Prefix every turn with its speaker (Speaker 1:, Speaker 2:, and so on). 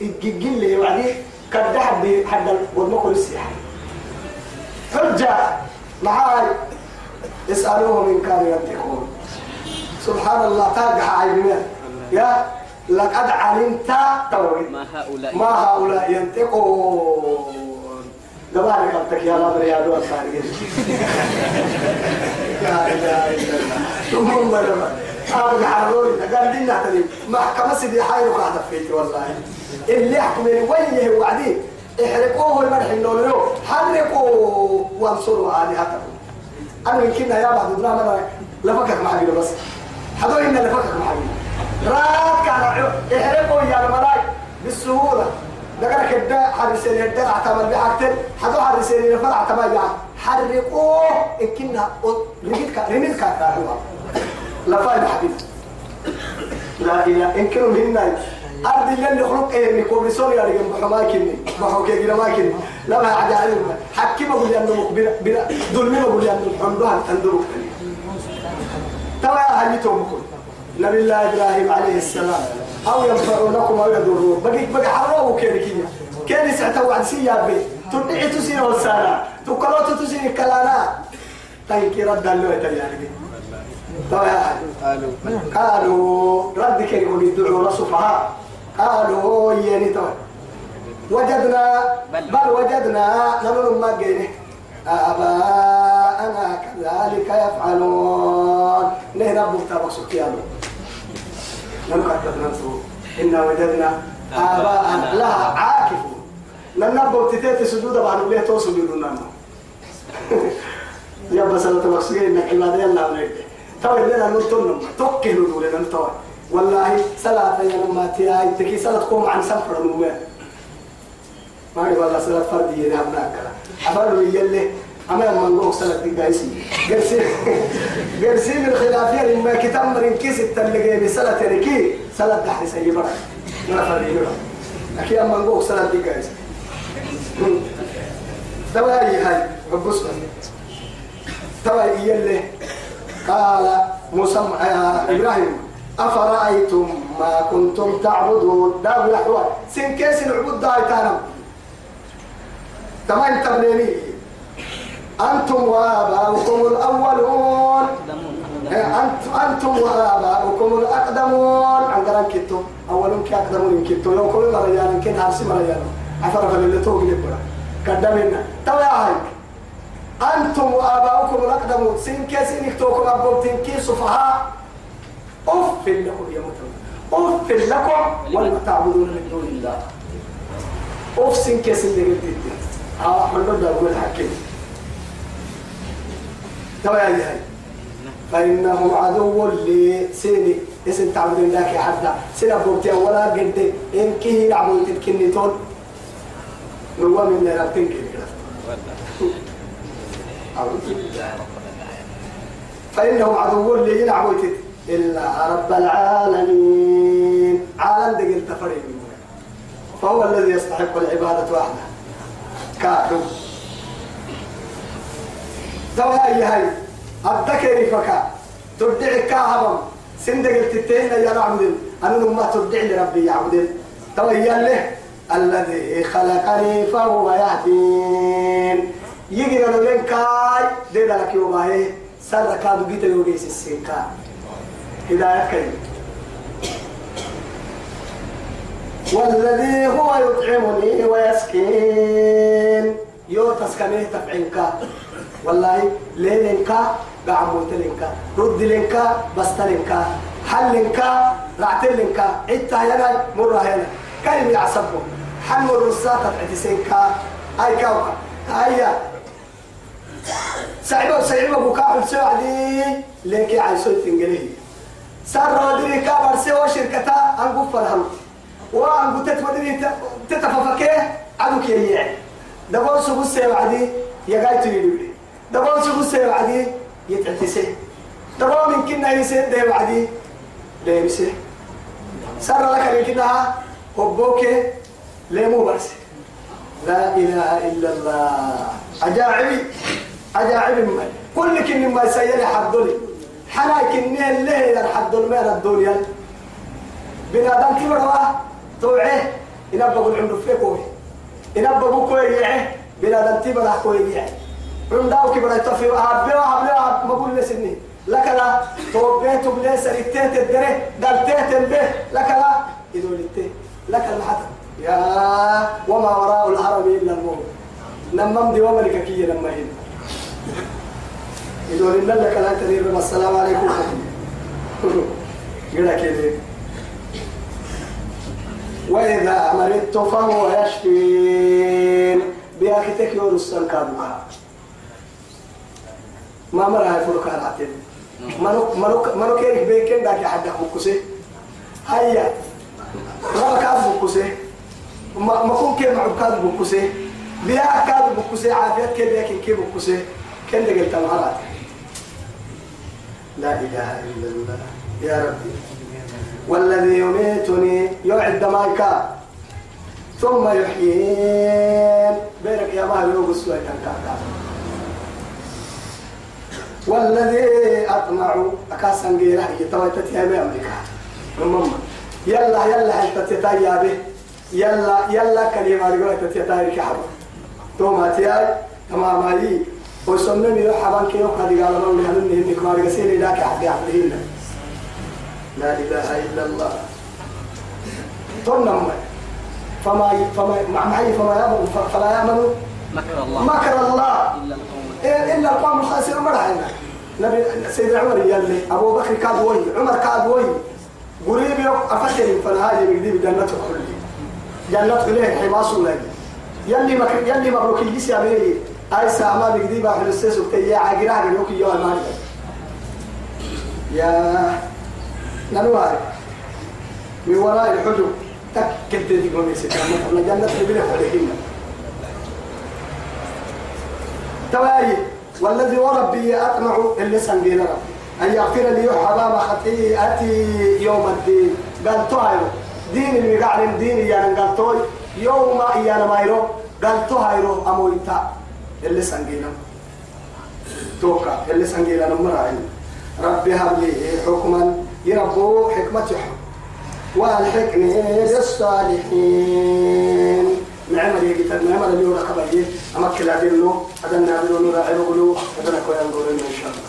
Speaker 1: يجيجين لي وعدي كده حد حد والمكر السياحة حجة معاي. اسألوهم إن كانوا ينطقون. سبحان الله تاقع عيبنا يا لقد علمت توحيد.
Speaker 2: ما هؤلاء
Speaker 1: ما هؤلاء ينطقون. لبارك أنتك يا رب يا دول خارجين. لا إله إلا الله. ثم أبغى حروري قال لي نحترم محكمة سيدي حيرك هذا فيك والله. اللي يحكم وين وعدين احرقوه المدح النولو حرقوا وانصروا آلهتكم أنا يمكن يا بعض دراما لفكك معي بس. حدو إن لفكك معي راك كان احرقوا يا الملاي بالسهولة. دقنا كده حرسين يدر اعتمد بحاجتين. حدو حرسين يفر اعتمد بحاجتين حرقوه إن كنا رميت رميت لا فايدة حبيبي لا إله إن كانوا هنا أرض اللي خلق إيه؟ نكون بسوريا رجال بحما كني بحوك يجينا ما كني لا ما عاد علم حكي ما بقول أنه بلا بلا دول ما بقول أنه عمرها تندرك ترى هل تومكم نبي الله إبراهيم عليه السلام. أو ينفعونكم أو يضرون بقي بقي حروه كذا كذا كان ساعته وعد سيابي تدعي تسين والسانا تقلوت تسين كلانا. تنكي رد اللي يعني
Speaker 2: قالوا
Speaker 1: قالوا رد كلمة يدعوا لصفها قالوا يني تو. وجدنا بل وجدنا نمر ما جيني آباءنا كذلك يفعلون. نهنا بوتا بسكيانو نمكتب ننسو إنا وجدنا آباءنا لها عاكفون. ننبو تتيت سجود بعد ليه توصل يدنا يا بس أنا تبصرين إنك عبادة الله تو لنا نطن توكل لنا نتوى والله صلاة يا لما تياي. تكي صلاة قوم عن سفر الموال ما هي والله صلاة فردية ده هناك حفر يلي. أما لما نقول صلاة دي قايسي قرسي. قرسي من خلافية لما كتاب مرين كيس التلقي بصلاة ركي صلاة دحري سيدي برا. ما فردية أكيد أما نقول صلاة دي قايسي توا هاي. عبوس توا يلي. قال موسى آه إبراهيم أفرأيتم ما كنتم تعبدون؟ داب الاحوال سن كيس العبود داي تانم تمام تبنيني. أنتم وآباؤكم الأولون. أنت أنتم وآباؤكم الأقدمون. عن أولون كي أقدمون كتو. لو كل مريان كن هارسي مريان عفرف اللي توقي لبرا قدمنا توا يا هايك أنتم وآباؤكم الأقدمون سين كيسين اكتوكم أبوبتين كي صفحاء أف لكم يا متن أف لكم ولما تعبدون من دون الله. أف سين كيسين اللي قلت آه أحمد بدأ أقول يا هاي فإنهم عدو لي. سيني اسم تعبدون لك يا حدا. سين أبوبتين ولا قد إن كي يعبدون تلكنيتون نوا من اللي كده فإنهم عدو لي يلعبوا إلا رب العالمين. عالم دقل تفريق فهو الذي يستحق العبادة وحده كافر. هي هاي. الذكر فكا تدعي كاهبا سندق التتين يا نعبد أنا ما تدعي لربي يعبد توا هي له الذي خلقني فهو يهدين. يجي لنا لين كاي دينا لك يوم هاي سر كادو جيت يوريس السيكا هداية كريم والذي هو يطعمني ويسكين يو تسكنيه تفعينك والله لينك قعموت لنك رد لنك بستلنك حلنك رعتلنك عتا يلا مرة هنا كيف يعصبه حل الرصاة تفعتسينك أي كوكب هيا سعيبة سعيبة بكاء سعدي. ليك عايزة تنجليه سر ودري كابر سوى شركتا أنقف فرهم. وأنقف تتودري تتففكه عدوك يجيع دبون سبو السيوعدي يقاي تريدولي دبون سبو السيوعدي يتعتسي. دبون من كنا يسيد دي وعدي ليبسي سر لك لكنها حبوك ليمو برسي. لا إله إلا الله. عجائبي عجائب ما كل كن ما يسير حدولي حنا كن الليل الحد المال الدنيا بنادم كبروا توعيه إن أبغى عنده فيكوه إن أبغى كوي يعه بلا دنتي بلا كوي يعه عندها كبر يتفي أبلا أبلا ما بقول لسني لك لا. توبيت بلا سريتين الدره دلتين به لك لا. يدولتين لك المحطة يا. وما وراء الهرم إلا الموت لما مدي وملك كي لما هنا يقول إن لك لا تدير السلام عليكم قل كده وإذا مرضت فهو يشفين بياكتك يورسن كابوها ما مرة هاي فلوك هالعتين منو منو منو كيرك بيكين داك حد بكوسي هيا ما كاد بكوسي ما ما كون كير مع كاد بكوسي بيا كاد بكوسي عافيت كيف ياكل كيف بكوسي كن دقلت مهارات لا إله إلا الله. يا ربي. والذي يميتني يعد مايكا ثم يحيين. بينك يا مال يوغس والذي أطمع أكاسا غيره يتويتت يا أمريكا. ماما يلا يلا أنت تتايا به؟ يلا يلا كلمة رجوع تتايا كحب توما تياي تمام هاي وسنن يروح حبان كيو هذه قال الله من هنك ما رجسين ذاك حد يعبدين لا إله إلا الله. تنم فما فما مع معي فما يأمن فلا يأمن
Speaker 2: مكر الله.
Speaker 1: مكر الله.
Speaker 2: إلا القوم.
Speaker 1: إيه الخاسرون مرحنا نبي سيدنا عمر يلي أبو بكر كاد وي عمر كاد وي. قريب يوم أفتن فنهاية بقديم جنة الخلد. جنة خليه حماس ولاد يلي مكر يلي مبروك يجيس يا ميري أي ساعة بقديم أحد السيس وكتي يا عقراه يوكي يوم المال يا ننوار من وراء الحجب تكتت تقول يا جنة خليه حليهن تواي. والذي وربي أطمع اللي سنجينا ربي. أن يغفر لي حرام خطيئتي يوم الدين. قال تهايرو دين اللي قاعد دين يعني قال توي. يوم إيانا مايرو قال تهايرو أمويتا. اللي سنجينا. توكا اللي سنجينا نمرعين ربي هب لي حكما. يربو حكمته والحكمة بالصالحين نعم اللي قلت نعم اللي هو ركبه أما كلا دينه هذا نور عينه قلوب هذا نقول إن شاء الله.